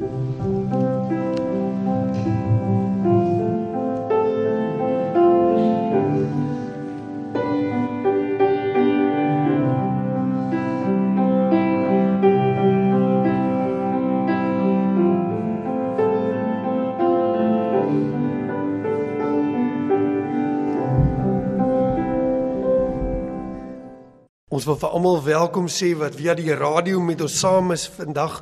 Ons wil vir almal welkom sê wat via die radio met ons saam is vandag.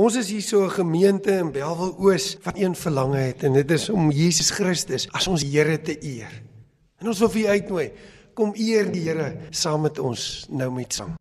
Ons is hier so 'n gemeente in Belwel Oos wat een verlange het en dit is om Jesus Christus as ons Here te eer. En ons wil vir u uitnooi, kom eer die Here saam met ons nou met sang.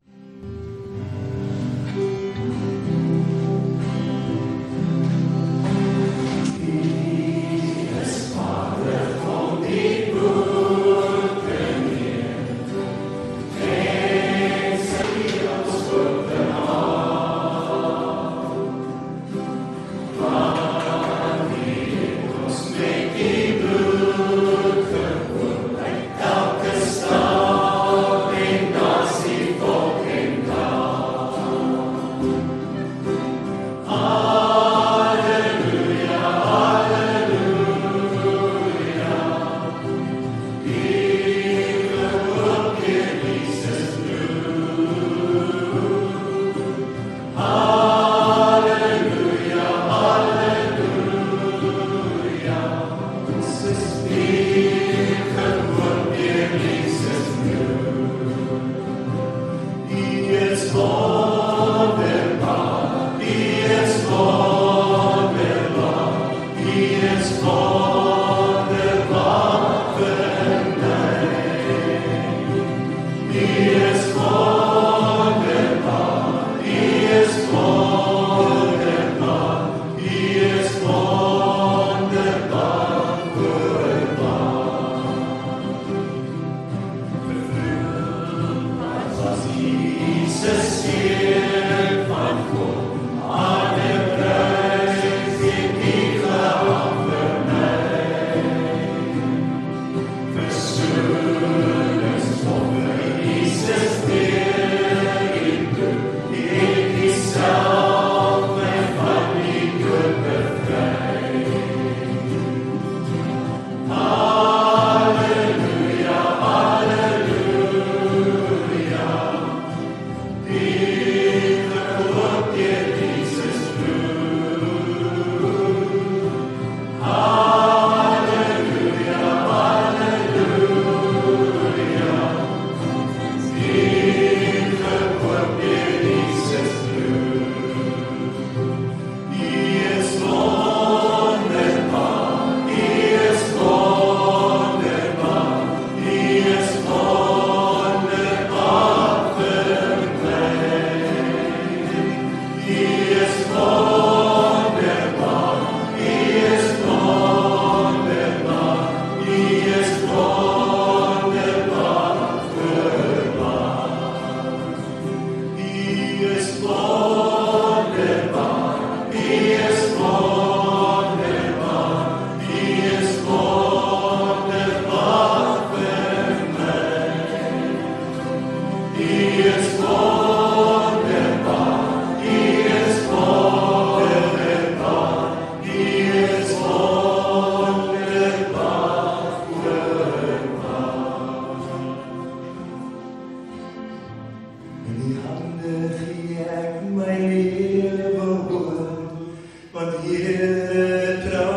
Ile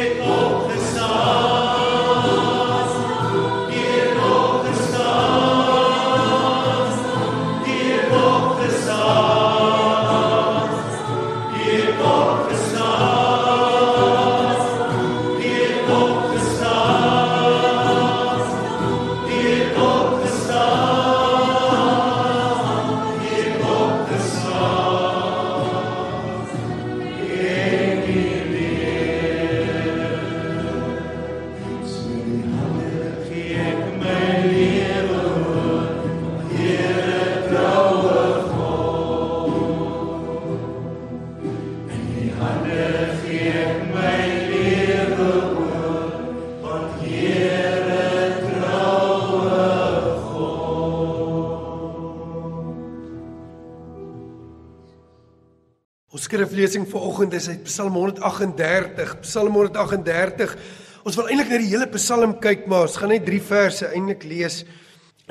Echo. Skriflesing vanoggend is uit Psalm 138. Psalm 138. Ons wil eintlik net die hele Psalm kyk, maar ons gaan net 3 verse eintlik lees.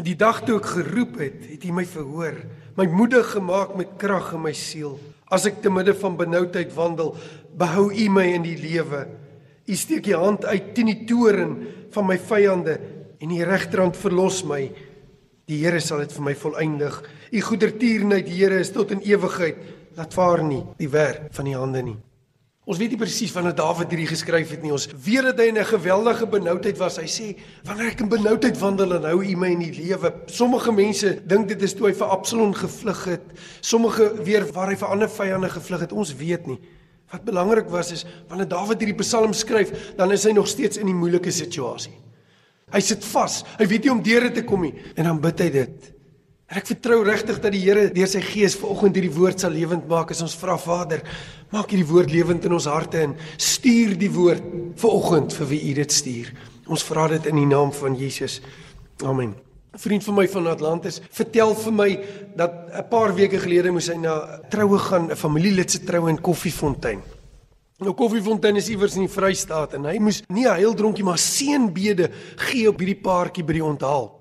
Die dag toe ek geroep het, het U my verhoor. My moedig gemaak met krag in my siel. As ek te midde van benoudheid wandel, behou U my in die lewe. U steek U hand uit teen die toren van my vyande en U regterhand verlos my. Die Here sal dit vir my volëindig. U goedertierenheid, Here, is tot in ewigheid laat vaar nie die werk van die hande nie. Ons weet nie presies wanneer Dawid hierdie geskryf het nie. Ons weet dat hy in 'n geweldige benoudheid was. Hy sê, "Wanneer ek in benoudheid wandel en hou U my in die lewe." Sommige mense dink dit is toe hy vir Absalom gevlug het. Sommige weer waar hy vir ander vyande gevlug het. Ons weet nie. Wat belangrik was is wanneer Dawid hierdie Psalm skryf, dan is hy nog steeds in 'n moeilike situasie. Hy sit vas. Hy weet nie om deur te kom nie en dan bid hy dit. En ek vertrou regtig dat die Here deur sy Gees vanoggend hierdie woord sal lewend maak as ons vra Vader, maak hierdie woord lewend in ons harte en stuur die woord vanoggend vir wie U dit stuur. Ons vra dit in die naam van Jesus. Amen. 'n Vriend van my van Atlantis vertel vir my dat 'n paar weke gelede moes hy na troue gaan, 'n familielid se troue in Koffiefontein. Nou Koffiefontein is iewers in die Vrystaat en hy moes nie 'n heildronkie maar seënbede gee op hierdie paartjie by die onthaal.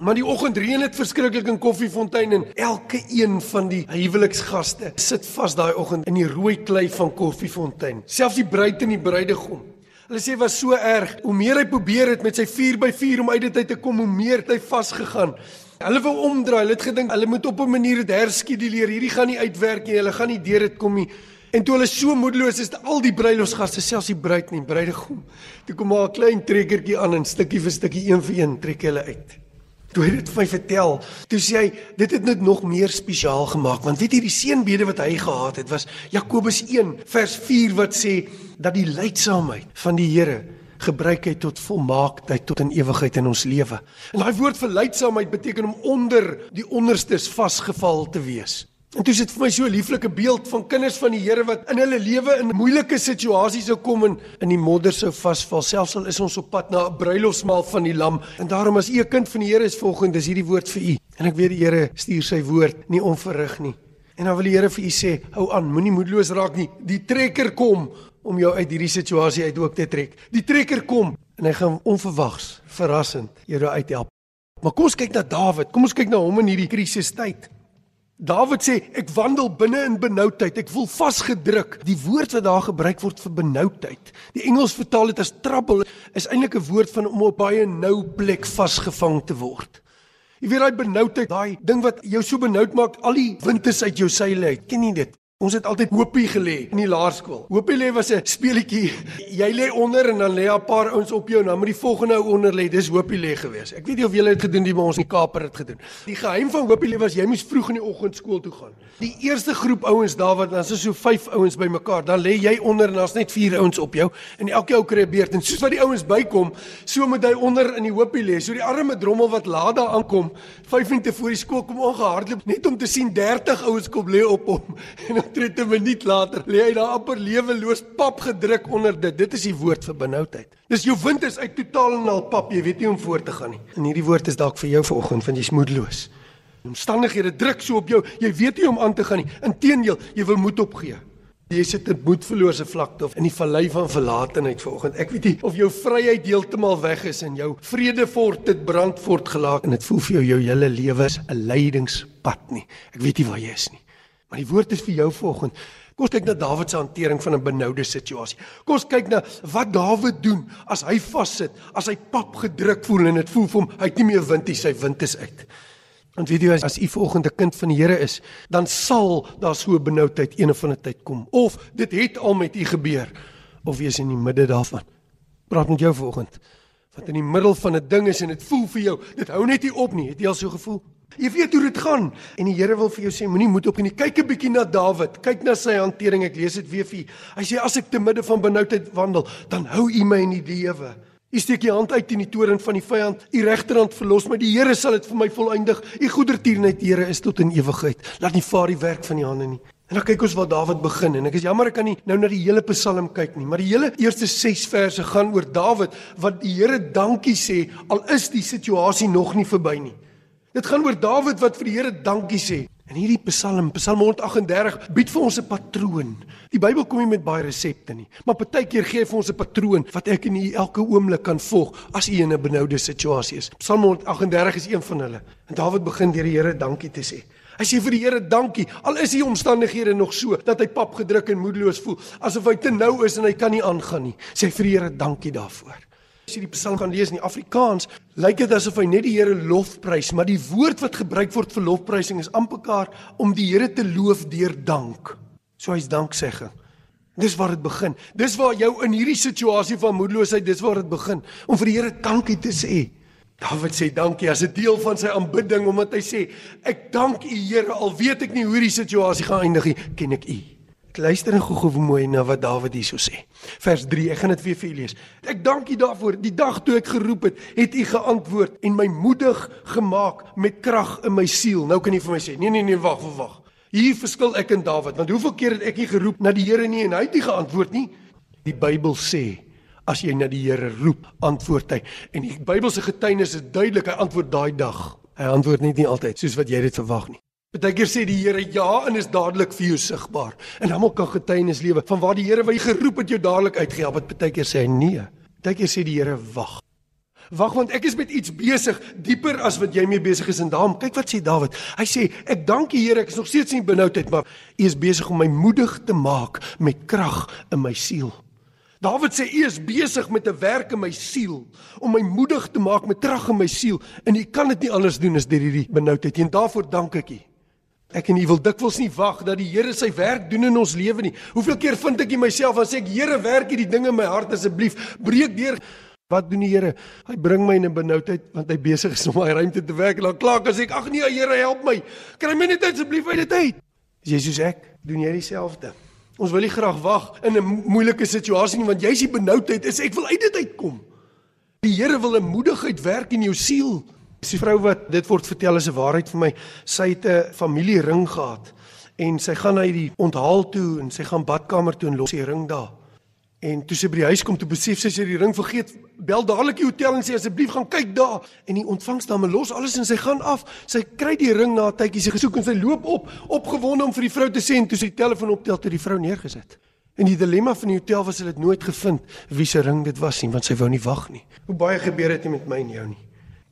Maar die oggend reën dit verskriklik in Koffiefontein en elke een van die huweliksgaste sit vas daai oggend in die rooi klei van Koffiefontein. Selfs die bruid en die bruidegom. Hulle sê was so erg. Hoe meer hy probeer het met sy 4x4 om uit dit uit te kom, hoe meer het hy vasgegaan. Hulle wou omdraai. Hulle het gedink hulle moet op 'n manier dit herskeduleer. Hierdie gaan nie uitwerk nie. Hulle gaan nie deur dit kom nie. En toe hulle so moedeloos is, al die bruilofsgaste, selfs die bruid en die bruidegom, toe kom maar 'n klein trekkertjie aan en stukkie vir stukkie een vir een trek hulle uit. Toe hy dit vir my vertel, toe sê hy dit het net nog meer spesiaal gemaak want weet jy die seënbede wat hy gehad het was Jakobus 1 vers 4 wat sê dat die leidsaamheid van die Here gebruik hy tot volmaaktheid tot in ewigheid in ons lewe. En daai woord vir leidsaamheid beteken om onder die onderstes vasgeval te wees. En toe sit vir my so 'n lieflike beeld van kinders van die Here wat in hulle lewe in moeilike situasies sou kom en in die modder sou vasval. Selfs al is ons op pad na 'n bruilofsmaal van die Lam. En daarom as u 'n kind van die Here is volgens dis hierdie woord vir u. En ek weet die Here stuur sy woord nie onverrig nie. En dan wil die Here vir u sê, hou aan, moenie moedeloos raak nie. Die trekker kom om jou uit hierdie situasie uit ook te trek. Die trekker kom en hy gaan onverwags, verrassend jou uit help. Maar kom ons kyk na Dawid. Kom ons kyk na hom in hierdie krisistyd. Dawid sê ek wandel binne in benoudheid. Ek voel vasgedruk. Die woord wat daar gebruik word vir benoudheid. Die Engels vertaal dit as trouble is eintlik 'n woord van om op baie nou plek vasgevang te word. Jy weet daai benoudheid, daai ding wat jou so benoud maak, al die wind is uit jou seile uit. Ken jy dit? Ons het altyd hoopie gelê in die laerskool. Hoopie lê was 'n speletjie. Jy lê onder en dan lê 'n paar ouens op jou en dan moet die volgende ou onder lê. Dis hoopie lê gewees. Ek weet nie of julle dit gedoen het by ons in Kaapstad het gedoen. Die geheim van hoopie lê was jy moes vroeg in die oggend skool toe gaan. Die eerste groep ouens daar wat dan is so 5 ouens bymekaar, dan lê jy onder en daar's net 4 ouens op jou en elke ou kry 'n beurt en soos wat die ouens bykom, so moet hy onder in die hoopie lê. So die arme drommel wat laat daar aankom, 5 minute voor die skool kom aangehardloop net om te sien 30 ouens kom lê op hom. En omtrent 'n minuut later lê hy daar amper leweloos pap gedruk onder dit. Dit is die woord vir benoudheid. Dis jou wind is uit totaal en al pap, jy weet nie hoe om voort te gaan nie. En hierdie woord is dalk vir jou vanoggend want jy's moedeloos. Omstandighede druk so op jou, jy weet nie hoe om aan te gaan nie. Inteendeel, jy wil moed opgee. Jy sit in moedverlose vlakte of in die vallei van verlatenheid vanoggend. Ek weet nie of jou vryheid heeltemal weg is en jou vrede fort dit brand voortgelaat en dit voel vir jou jou hele lewe is 'n lydingspad nie. Ek weet nie waar jy is nie. Maar die woord is vir jou vanoggend. Kom ons kyk na Dawid se hantering van 'n benoude situasie. Kom ons kyk na wat Dawid doen as hy vassit, as hy pap gedruk voel en dit voel vir hom hy het nie meer wind nie, sy wind is uit. Want weet jy as, as u volgende kind van die Here is, dan sal daar so 'n benoudheid eendag van 'n tyd kom of dit het al met u gebeur of wees in die midde daarvan. Praat met jou volgende wat in die middel van 'n ding is en dit voel vir jou, dit hou net nie op nie. Het jy al so gevoel? Jy weet hoe dit gaan en die Here wil vir jou sê moenie moed op nie. Kyk 'n bietjie na Dawid. Kyk na sy hantering. Ek lees dit weer vir u. Hy sê as ek te midde van benoudheid wandel, dan hou u my in die lewe. U steek u hand uit in die toren van die vyand. U regterhand verlos my. Die Here sal dit vir my volëindig. U goedertierenheid, Here, is tot in ewigheid. Laat nie vaar die werk van die hande nie. En dan kyk ons waar Dawid begin en ek is jammer ek kan nie nou na die hele Psalm kyk nie, maar die hele eerste 6 verse gaan oor Dawid wat die Here dankie sê al is die situasie nog nie verby nie. Dit gaan oor Dawid wat vir die Here dankie sê. En hierdie Psalm, Psalm 138, bied vir ons 'n patroon. Die Bybel kom nie met baie resepte nie, maar partykeer gee hy vir ons 'n patroon wat ek en u elke oomblik kan volg as u in 'n benoude situasie is. Psalm 138 is een van hulle. En Dawid begin deur die Here dankie te sê. Hy sê vir die Here dankie, al is die omstandighede nog so dat hy pap gedruk en moedeloos voel, asof hy te nou is en hy kan nie aangaan nie. Sê vir die Here dankie daarvoor. As jy die Psalm gaan lees in die Afrikaans, lyk dit asof hy net die Here lofprys, maar die woord wat gebruik word vir lofprysing is amper om die Here te loof deur dank. So hy's danksegging. Dis waar dit begin. Dis waar jou in hierdie situasie van moedeloosheid, dis waar dit begin om vir die Here dankie te sê. Dawid sê dankie as 'n deel van sy aanbidding omdat hy sê ek dank U Here al weet ek nie hoe hierdie situasie gaan eindig nie, ken ek U. Ek luister en gou-gou mooi na wat Dawid hierso sê. Vers 3, ek gaan dit weer vir u lees. Ek dank U daarvoor. Die dag toe ek geroep het, het U geantwoord en my moedig gemaak met krag in my siel. Nou kan jy vir my sê, nee nee nee, wag, wag, wag. Hier verskil ek en Dawid, want hoeveel keer het ek nie geroep na die Here nie en hy het nie geantwoord nie? Die Bybel sê as jy na die Here roep, antwoord hy. En die Bybelse getuienis is duidelik, hy antwoord daai dag. Hy antwoord nie, nie altyd soos wat jy dit verwag nie. Partykeer sê die Here ja en is dadelik vir jou sigbaar. En almal kan getuienis lewe van waar die Here wat jy geroep het jou dadelik uitgehelp het. Partykeer sê hy nee. Partykeer sê die Here wag. Wag want ek is met iets besig dieper as wat jy mee besig is en daarom kyk wat sê Dawid. Hy sê ek dank die Here ek is nog steeds in benoudheid maar U is besig om my moedig te maak met krag in my siel. Dawid sê U is besig met 'n werk in my siel om my moedig te maak met krag in my siel en U kan dit nie anders doen as deur hierdie benoudheid en daarvoor dank ek U. Ek en u wil dikwels nie wag dat die Here sy werk doen in ons lewe nie. Hoeveel keer vind ek myself en sê ek Here werk hierdie dinge in my hart asseblief, breek deur. Wat doen die Here? Hy bring my in 'n benoudheid want hy besig is om my ruimte te werk en dan klaar as ek ag nee Here help my. Kry my net asseblief uit dit uit. Jesus ek, doen jy dieselfde? Ons wil nie graag wag in 'n moeilike situasie nie want jy's die benoudheid is ek wil uit dit uitkom. Die Here wil 'n moedigheid werk in jou siel. Die vrou wat dit word vertel is 'n waarheid vir my. Sy het 'n familiering gehad en sy gaan na die onthaal toe en sy gaan badkamer toe en los die ring daar. En toe sy by die huis kom, toe besef sy sy het die ring vergeet. Bel dadelik die hotel en sê asseblief gaan kyk daar. En die ontvangsdame los alles en sy gaan af. Sy kry die ring na 'n tydjie sy gesoek en sy loop op, opgewonde om vir die vrou te sê en toe sy telefoon optel toe die vrou neergesit. En die dilemma van die hotel was hulle het nooit gevind wie se ring dit was nie want sy wou nie wag nie. Hoe baie gebeur dit met my en jou nie.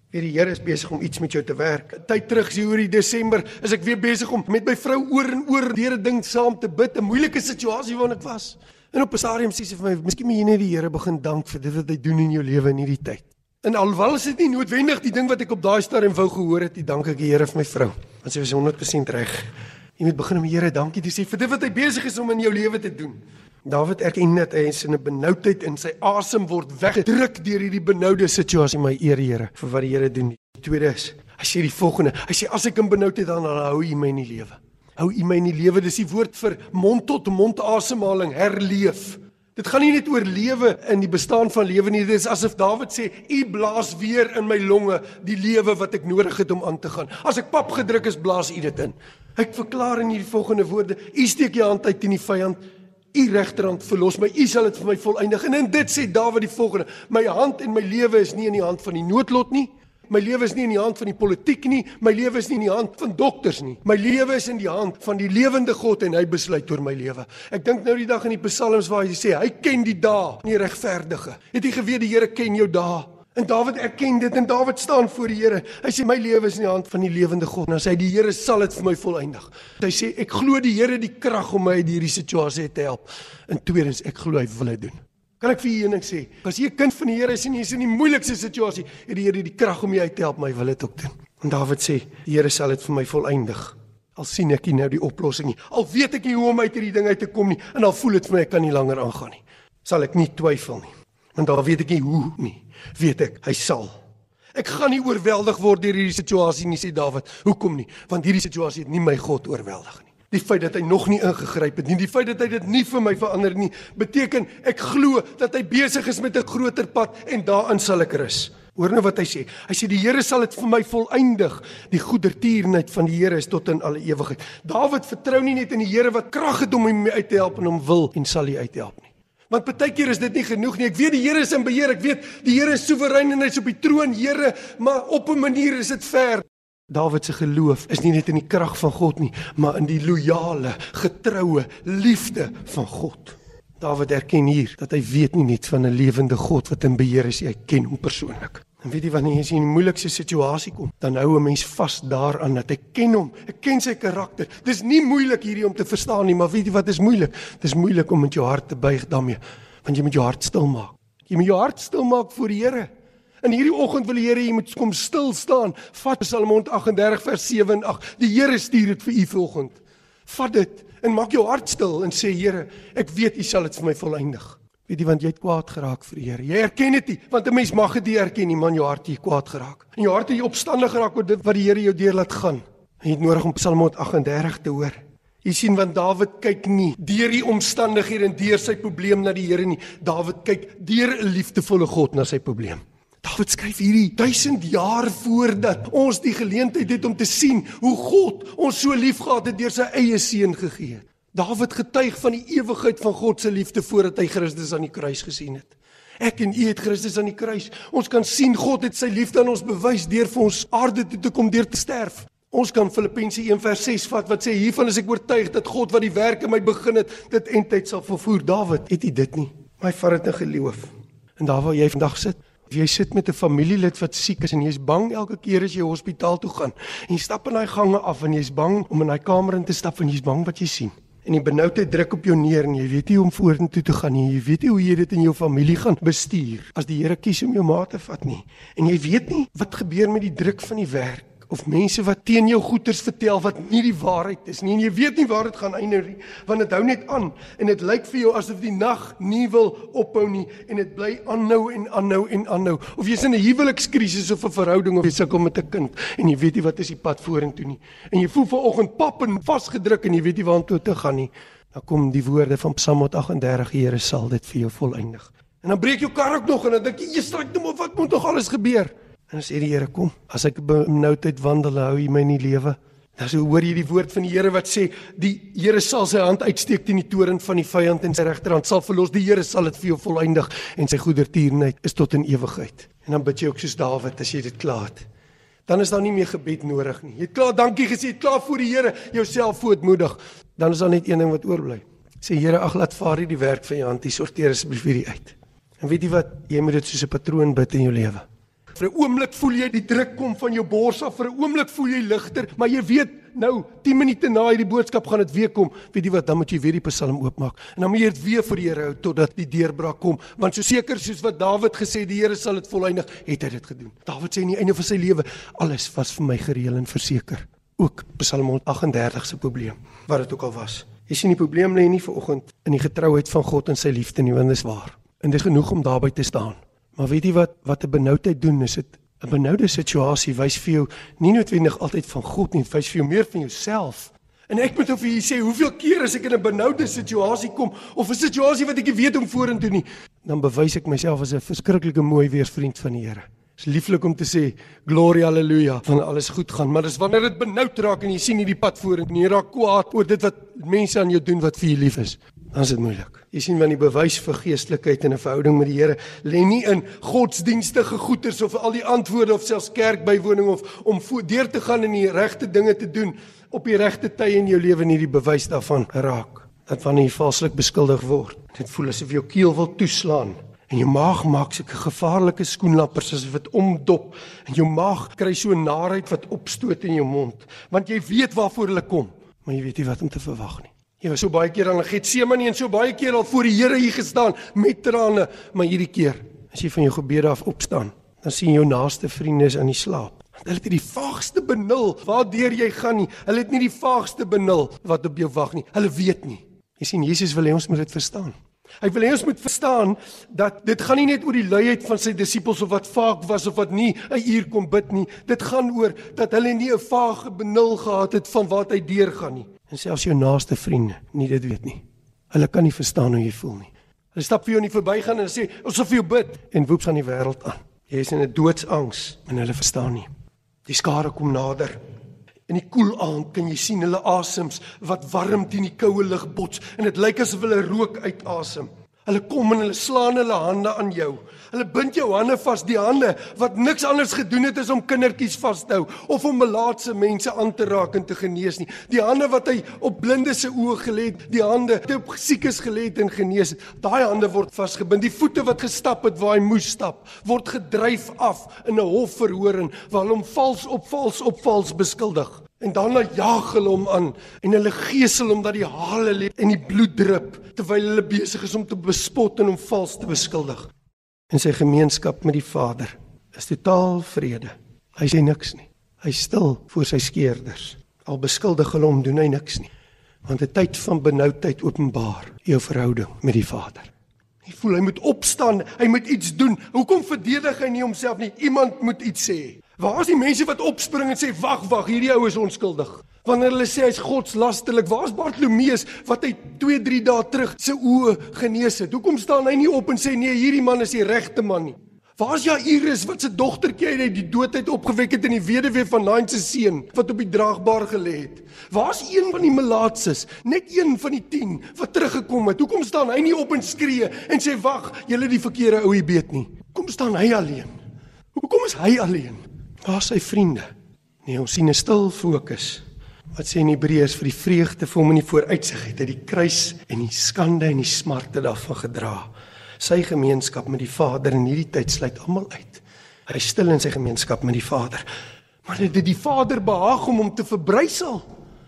Weer die Here is besig om iets met jou te werk. Tyd terug hier oor die Desember is ek weer besig om met my vrou oor en oor deur 'n ding saam te bid, 'n moeilike situasie waarin ek was. En op 'n stadium sê sy vir my, "Miskien moet jy net die Here begin dank vir dit wat hy doen in jou lewe in hierdie tyd." En alhoewel is dit nie noodwendig die ding wat ek op daai stadium wou gehoor het, dank ek die Here vir my vrou, want sy was 100% reg. Jy moet begin om die Here dankie te sê vir dit wat hy besig is om in jou lewe te doen. Dawid erken net hy is in 'n benoudheid en sy asem word weggedruk deur hierdie benoude situasie, my eer Here, vir wat die Here doen. Die tweede is, hy sê die volgende. Hy sê as ek in benoudheid dan hou U my in die lewe. Hou U my in die lewe. Dis die woord vir mond tot mond asemhaling, herleef. Dit gaan nie net oor lewe in die bestaan van lewe nie. Dit is asof Dawid sê, U blaas weer in my longe die lewe wat ek nodig het om aan te gaan. As ek pap gedruk is, blaas U dit in. Ek verklaar in hierdie volgende woorde: U steek U hand uit teen die vyand U regterhand verlos my. U sal dit vir my volëindig. En in dit sê Dawid die volgende: My hand en my lewe is nie in die hand van die noodlot nie. My lewe is nie in die hand van die politiek nie. My lewe is nie in die hand van dokters nie. My lewe is in die hand van die lewende God en hy besluit oor my lewe. Ek dink nou die dag in die psalms waar hy sê hy ken die dae, nie regverdige. Het jy geweet die Here ken jou dae? En Dawid erken dit en Dawid staan voor die Here. Hy sê my lewe is in die hand van die lewende God. En hy sê die Here sal dit vir my volëindig. Hy sê ek glo die Here die krag om my uit hierdie situasie te help. En tweedens ek glo hy wil dit doen. Kan ek vir u een ding sê? As jy 'n kind van die Here is en jy is in die moeilikste situasie, het die Here die krag om jou uit te help, my wil dit ook doen. En Dawid sê die Here sal dit vir my volëindig. Al sien ek nie nou die oplossing nie. Al weet ek nie hoe om uit hierdie ding uit te kom nie en al voel dit vir my ek kan nie langer aangaan nie. Sal ek nie twyfel nie. Want daar weet ek nie hoe nie weet ek hy sal. Ek gaan nie oorweldig word deur hierdie situasie nie sê Dawid. Hoekom nie? Want hierdie situasie het nie my God oorweldig nie. Die feit dat hy nog nie ingegryp het nie, die feit dat hy dit nie vir my verander nie, beteken ek glo dat hy besig is met 'n groter pad en daarin sal ek rus. Hoor nou wat hy sê. Hy sê die Here sal dit vir my volëindig. Die goedertierenheid van die Here is tot in alle ewigheid. Dawid vertrou nie net in die Here wat krag het om hom uit te help en hom wil en sal hy uithelp nie. Want baie keer is dit nie genoeg nie. Ek weet die Here is in beheer. Ek weet die Here is soewerein en hy's op die troon, Here, maar op 'n manier is dit ver. Dawid se geloof is nie net in die krag van God nie, maar in die loyale, getroue liefde van God. Dawid erken hier dat hy weet nie net van 'n lewende God wat in beheer is, hy ken hom persoonlik. En weet jy wanneer jy in 'n moeilikste situasie kom, dan hou 'n mens vas daaraan dat ek ken hom, ek ken sy karakter. Dis nie moeilik hierdie om te verstaan nie, maar weet jy wat is moeilik? Dis moeilik om met jou hart te buig daarmee, want jy moet jou hart stil maak. Jy moet jou hart stil maak voor die Here. In hierdie oggend wil die Here jy moet kom stil staan. Vat Psalm 38 vers 7 en 8. Die Here stuur dit vir u vanoggend. Vat dit en maak jou hart stil en sê Here, ek weet u sal dit vir my volëindig. Weet jy want jy het kwaad geraak vir die Here. Jy erken dit nie, want 'n mens mag dit nie erken nie, man, jou hart het kwaad geraak. En jou hart het opstandig geraak oor dit wat die Here jou deur laat gaan. En jy het nodig om Psalm 38 te hoor. Jy sien want Dawid kyk nie deur die omstandighede en deur sy probleem na die Here nie. Dawid kyk deur 'n liefdevolle God na sy probleem. Dawid skryf hierdie 1000 jaar voordat ons die geleentheid het om te sien hoe God ons so liefgehad het deur sy eie seun gegee het. Dawid getuig van die ewigheid van God se liefde voordat hy Christus aan die kruis gesien het. Ek en u het Christus aan die kruis. Ons kan sien God het sy liefde aan ons bewys deur vir ons aarde toe te kom deur te sterf. Ons kan Filippense 1:6 vat wat sê hiervan is ek oortuig dat God wat die werk in my begin het, dit eintyd sal volvoer. Dawid, het u dit nie? My vat dit in geloof. En daar waar jy vandag sit, of jy sit met 'n familielid wat siek is en jy's bang elke keer as jy hospitaal toe gaan en jy stap in daai gange af en jy's bang om in daai kamer in te stap en jy's bang wat jy sien en die benoudheid druk op jou neer en jy weet nie hoe om vorentoe te gaan nie. Jy weet nie hoe jy dit in jou familie gaan bestuur as die Here kies om jou ma te vat nie. En jy weet nie wat gebeur met die druk van die werk of mense wat teen jou goeters vertel wat nie die waarheid is nie. En jy weet nie waar dit gaan eindig nie want dit hou net aan en dit lyk vir jou asof die nag nie wil ophou nie en dit bly aanhou en aanhou en aanhou. Of jy's in 'n huwelikskrisis of 'n verhouding of jy sukkel met 'n kind en jy weet nie wat is die pad vorentoe nie. En jy voel vanoggend pap en vasgedruk en jy weet nie waartoe te gaan nie. Dan kom die woorde van Psalm 38 Here sal dit vir jou volëindig. En dan breek jou kar ook nog en dan dink jy jy stryk net maar wat moet nog alles gebeur En sê die Here kom, as ek benoudheid wandel, hou U my in die lewe. Dan so hoor jy die woord van die Here wat sê die Here sal sy hand uitsteek teen die toren van die vyand en sy regterhand sal verlos. Die Here sal dit vir jou volëindig en sy goedertierenheid is tot in ewigheid. En dan bid jy ook soos Dawid as jy dit klaar het. Dan is daar nie meer gebed nodig nie. Jy het klaar dankie gesê, klaar voor die Here, jouself voetmoedig. Dan is daar net een ding wat oorbly. Sê Here, ag laat vaar hierdie werk van jou hand, sorteer asseblief hierdie uit. En weet jy wat? Jy moet dit soos 'n patroon bid in jou lewe. Vir 'n oomblik voel jy die druk kom van jou bors af, vir 'n oomblik voel jy ligter, maar jy weet nou 10 minute na hierdie boodskap gaan dit weer kom. Weet jy wat, dan moet jy weer die Psalm oopmaak. En dan moet jy dit weer vir die Here hou totdat die deurbraak kom, want so seker soos wat Dawid gesê die Here sal dit volëindig, het hy dit gedoen. Dawid sê aan die einde van sy lewe, alles was vir my gereël en verseker. Ook Psalm 38 se probleem, wat dit ook al was. Jy sien die probleem lê nie vanoggend in die getrouheid van God en sy liefde nie, want dit is waar. En dit is genoeg om daarby te staan. Maar weet jy wat wat 'n benoudheid doen is dit 'n benoude situasie wys vir jou nie noodwendig altyd van God nie, wys vir jou meer van jouself. En ek moet of jy sê hoeveel keer as ek in 'n benoude situasie kom of 'n situasie wat ek nie weet om vorentoe nie, dan bewys ek myself as 'n verskriklike mooi weersvriend van die Here. Dit is lieflik om te sê gloria haleluja van alles goed gaan, maar dis wanneer dit benoud raak en jy sien nie die pad vorentoe jy raak kwaad oor dit wat mense aan jou doen wat vir jou lief is dan is dit moeilik. Jy sien wanneer die bewys vir geestelikheid in 'n verhouding met die Here lê nie in godsdienstige goeders of al die antwoorde of selfs kerkbywoning of om deur te gaan en die regte dinge te doen op die regte tye in jou lewe nie die bewys daarvan raak. Dat wanneer jy valslik beskuldig word, dit voel asof jou keel wil toeslaan en jou maag maak sulke gevaarlike skoenlappers asof dit omdop en jou maag kry so naheid wat opstoot in jou mond want jy weet waarvoor hulle kom, maar jy weet nie wat om te verwag nie. Jy was so baie keer aan Getsemane en so baie keer al voor die Here hier gestaan met trane, maar hierdie keer as jy van jou gebede af opstaan, dan sien jou naaste vriende is aan die slaap. Hulle het nie die vaagste benul waardeur jy gaan nie. Hulle het nie die vaagste benul wat op jou wag nie. Hulle weet nie. Jy sien Jesus wil hê ons moet dit verstaan. Hy wil hê ons moet verstaan dat dit gaan nie net oor die luiheid van sy disippels of wat vaag was of wat nie 'n uur kom bid nie. Dit gaan oor dat hulle nie 'n vaage benul gehad het van wat hy deurgaan nie. En selfs jou naaste vriende nie dit weet nie. Hulle kan nie verstaan hoe jy voel nie. Hulle stap vir jou nie verbygaan en sê ons sal vir jou bid en woeps aan die wêreld aan. Jy is in 'n doodsangs en hulle verstaan nie. Die skare kom nader. In die koel aand kan jy sien hulle asems wat warm teen die koue lug bots en dit lyk asof hulle rook uitasem. Hulle kom en hulle slaan hulle hande aan jou. Hulle bind jou hande vas, die hande wat niks anders gedoen het as om kindertjies vas te hou of om melaatse mense aan te raak en te genees nie. Die hande wat hy op blinde se oë gelê het, die hande wat op siekes gelê het en genees het. Daai hande word vasgebind. Die voete wat gestap het waar hy moes stap, word gedryf af in 'n hof verhoring waar hom vals op vals op vals beskuldig. En dan jaag hulle hom aan en hulle gesel hom dat die hale lê en die bloed drup terwyl hulle besig is om te bespot en hom vals te beskuldig. En sy gemeenskap met die Vader is totaal vrede. Hy sê niks nie. Hy stil voor sy skeerders. Al beskuldig hulle hom, doen hy niks nie. Want 'n tyd van benoudheid openbaar jou verhouding met die Vader. Hy voel hy moet opstaan, hy moet iets doen. Hoekom verdedig hy nie homself nie? Iemand moet iets sê. Waar is die mense wat opspring en sê wag wag hierdie ou is onskuldig? Wanneer hulle sê hy's godslasterlik, waar's Bartolomeus wat hy 2, 3 dae terug se oë genees het? Hoekom staan hy nie op en sê nee, hierdie man is die regte man nie? Waar's Jairus wat se dogtertjie uit die dood uit opgewek het en die weduwee van Nain se seun wat op die draagbaar gelê het? Waar's een van die melaatses, net een van die 10 wat teruggekom het? Hoekom staan hy nie op en skree en sê wag, julle die verkeerde ou hier beet nie? Kom staan hy alleen? Hoekom is hy alleen? Waar sy vriende? Nee, ons sien 'n stil fokus. Wat sê in Hebreërs vir die vreugde vir hom in die vooruitsig het, het die kruis en die skande en die smarte daarvan gedra. Sy gemeenskap met die Vader in hierdie tyd sluit almal uit. Hy stil in sy gemeenskap met die Vader. Maar dit die Vader behaag om hom te verbrysel.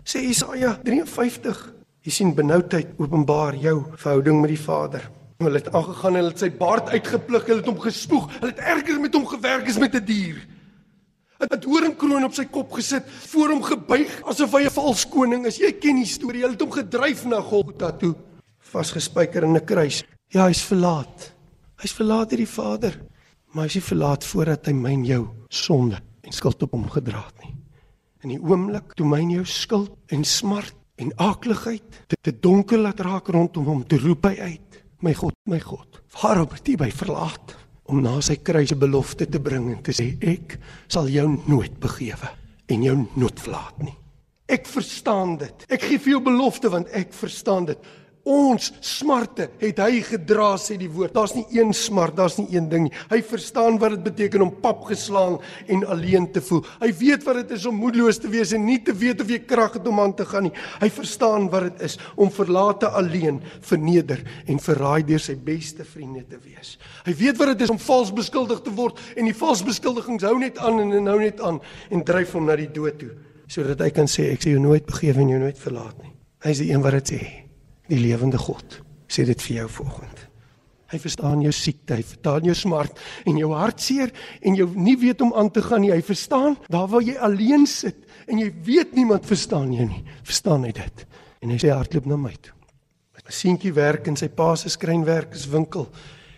Sê Jesaja 53. Jy sien benoudheid openbaar jou verhouding met die Vader. Hulle het aangegaan en hulle het sy baard uitgepluk, hulle het hom gespoeg, hulle het erger met hom gewerk as met 'n die dier. 'n doringkroon op sy kop gesit, voor hom gebuig asof hy 'n vals koning is. Jy ken die storie. Hulle het hom gedryf na Golgotha toe, vasgespijker in 'n kruis. Ja, hy's verlaat. Hy's verlaat deur die Vader, maar hy's nie verlaat voordat hy myn jou sonde en skuld op hom gedra het nie. In die oomblik toe myn jou skuld en smart en aakligheid dit te donker laat raak rondom hom, te roep hy uit: "My God, my God, waarom het U my verlaat?" Om na sy kruis 'n belofte te bring en te sê ek sal jou nooit begewe en jou nooit verlaat nie. Ek verstaan dit. Ek gee vir jou belofte want ek verstaan dit. Ons smarte het hy gedra sê die woord. Daar's nie een smart, daar's nie een ding nie. Hy verstaan wat dit beteken om pap geslaan en alleen te voel. Hy weet wat dit is om moedeloos te wees en nie te weet of jy krag het om aan te gaan nie. Hy verstaan wat dit is om verlate alleen, verneder en verraai deur sy beste vriende te wees. Hy weet wat dit is om vals beskuldig te word en die vals beskuldigings hou net aan en hou net aan en dryf hom na die dood toe sodat hy kan sê ek sal jou nooit begewe en jou nooit verlaat nie. Hy is die een wat dit sê die lewende God sê dit vir jou vanoggend. Hy verstaan jou siekte, hy verstaan jou smart en jou hartseer en jou nie weet om aan te gaan nie. Hy verstaan daar waar jy alleen sit en jy weet niemand verstaan jou nie. Verstaan hy dit? En hy sê hardloop na my toe. My seentjie werk in sy pa se skrynwerkerswinkel.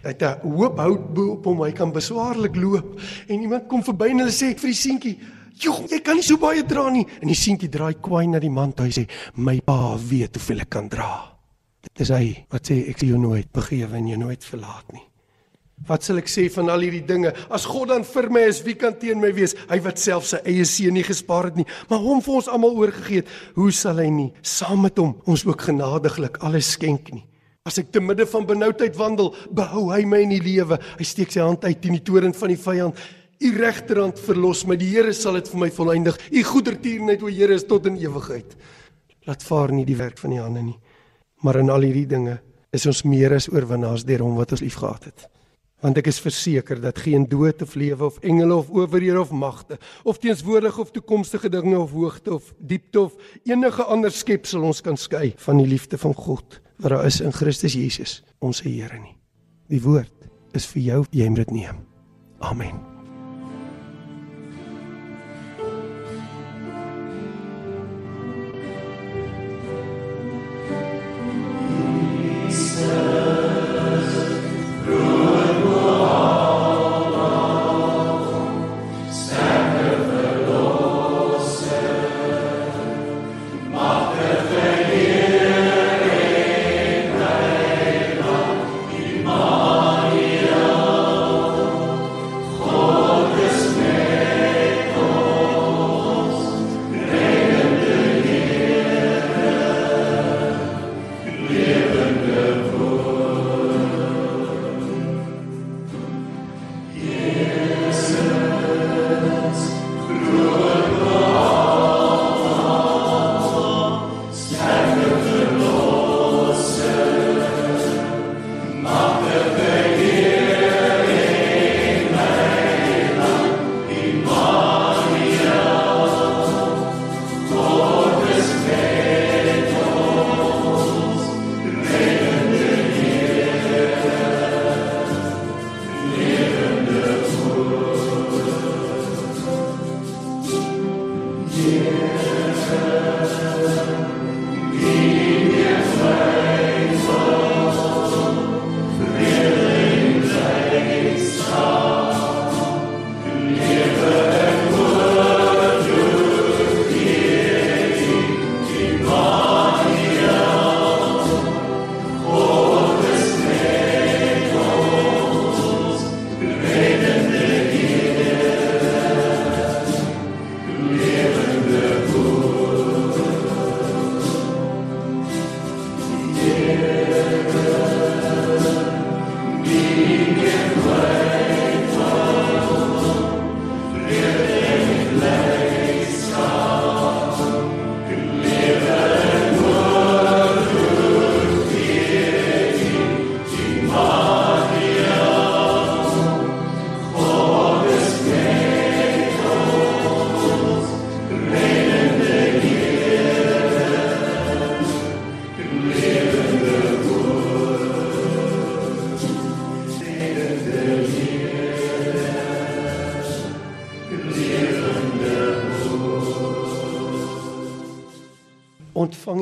Hy het 'n hoop hout bo op hom, hy kan beswaarlik loop. En iemand kom verby en hulle sê vir die seentjie Joh, jy kan nie so baie dra nie. En die seentjie draai kwaai na die man toe hy sê, "My pa weet hoeveel ek kan dra." Dit is hy wat sê ek sal jou nooit begewe en jou nooit verlaat nie. Wat sal ek sê van al hierdie dinge? As God dan vir my is, wie kan teen my wees? Hy wat self sy eie seun nie gespaar het nie, maar hom vir ons almal oorgegee het. Hoe sal hy nie saam met hom ons ook genadiglik alles skenk nie? As ek te midde van benoudheid wandel, behou hy my in die lewe. Hy steek sy hand uit teen die toren van die vyand. U regterhand verlos my. Die Here sal dit vir my volëindig. U goedertierenheid o Here is tot in ewigheid. Laat vaar nie die werk van die hande nie. Maar in al hierdie dinge is ons meer as oorwinnaars deur hom wat ons liefgehad het. Want ek is verseker dat geen dood of lewe of engele of owerhede of magte of teenswoordige of toekomstige dinge of hoogte of diepte of enige ander skepsel ons kan skei van die liefde van God wat daar is in Christus Jesus, ons Here nie. Die woord is vir jou, jy moet dit neem. Amen.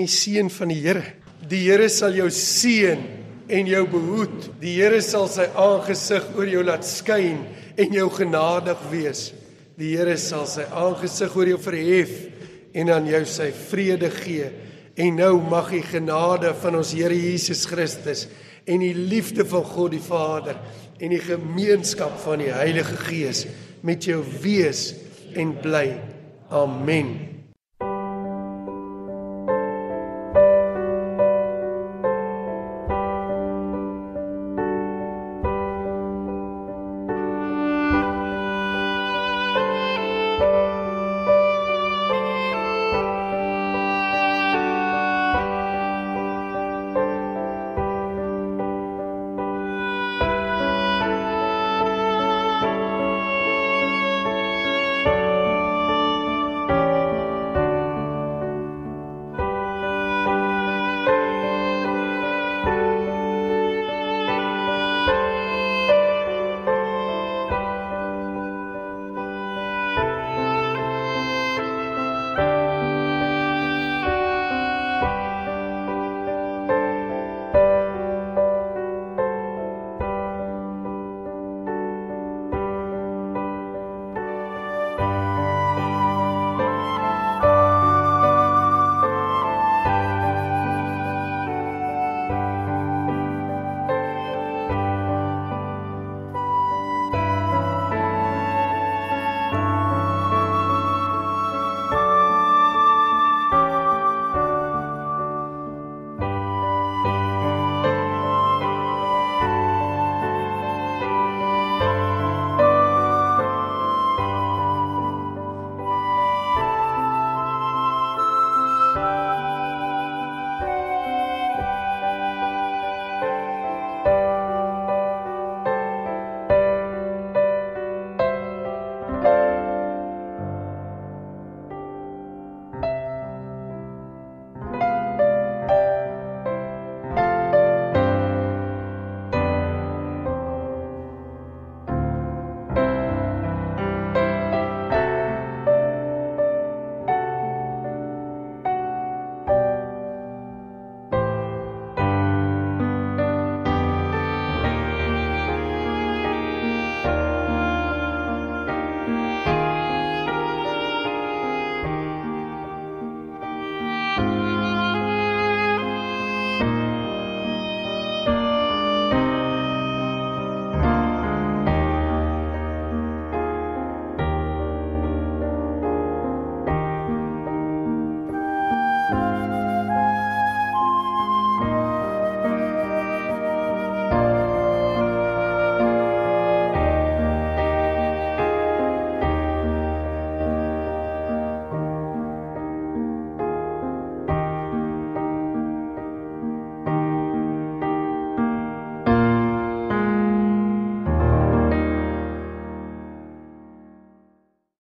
Die seën van die Here. Die Here sal jou seën en jou behoed. Die Here sal sy aangesig oor jou laat skyn en jou genadig wees. Die Here sal sy aangesig oor jou verhef en aan jou sy vrede gee. En nou mag die genade van ons Here Jesus Christus en die liefde van God die Vader en die gemeenskap van die Heilige Gees met jou wees en bly. Amen.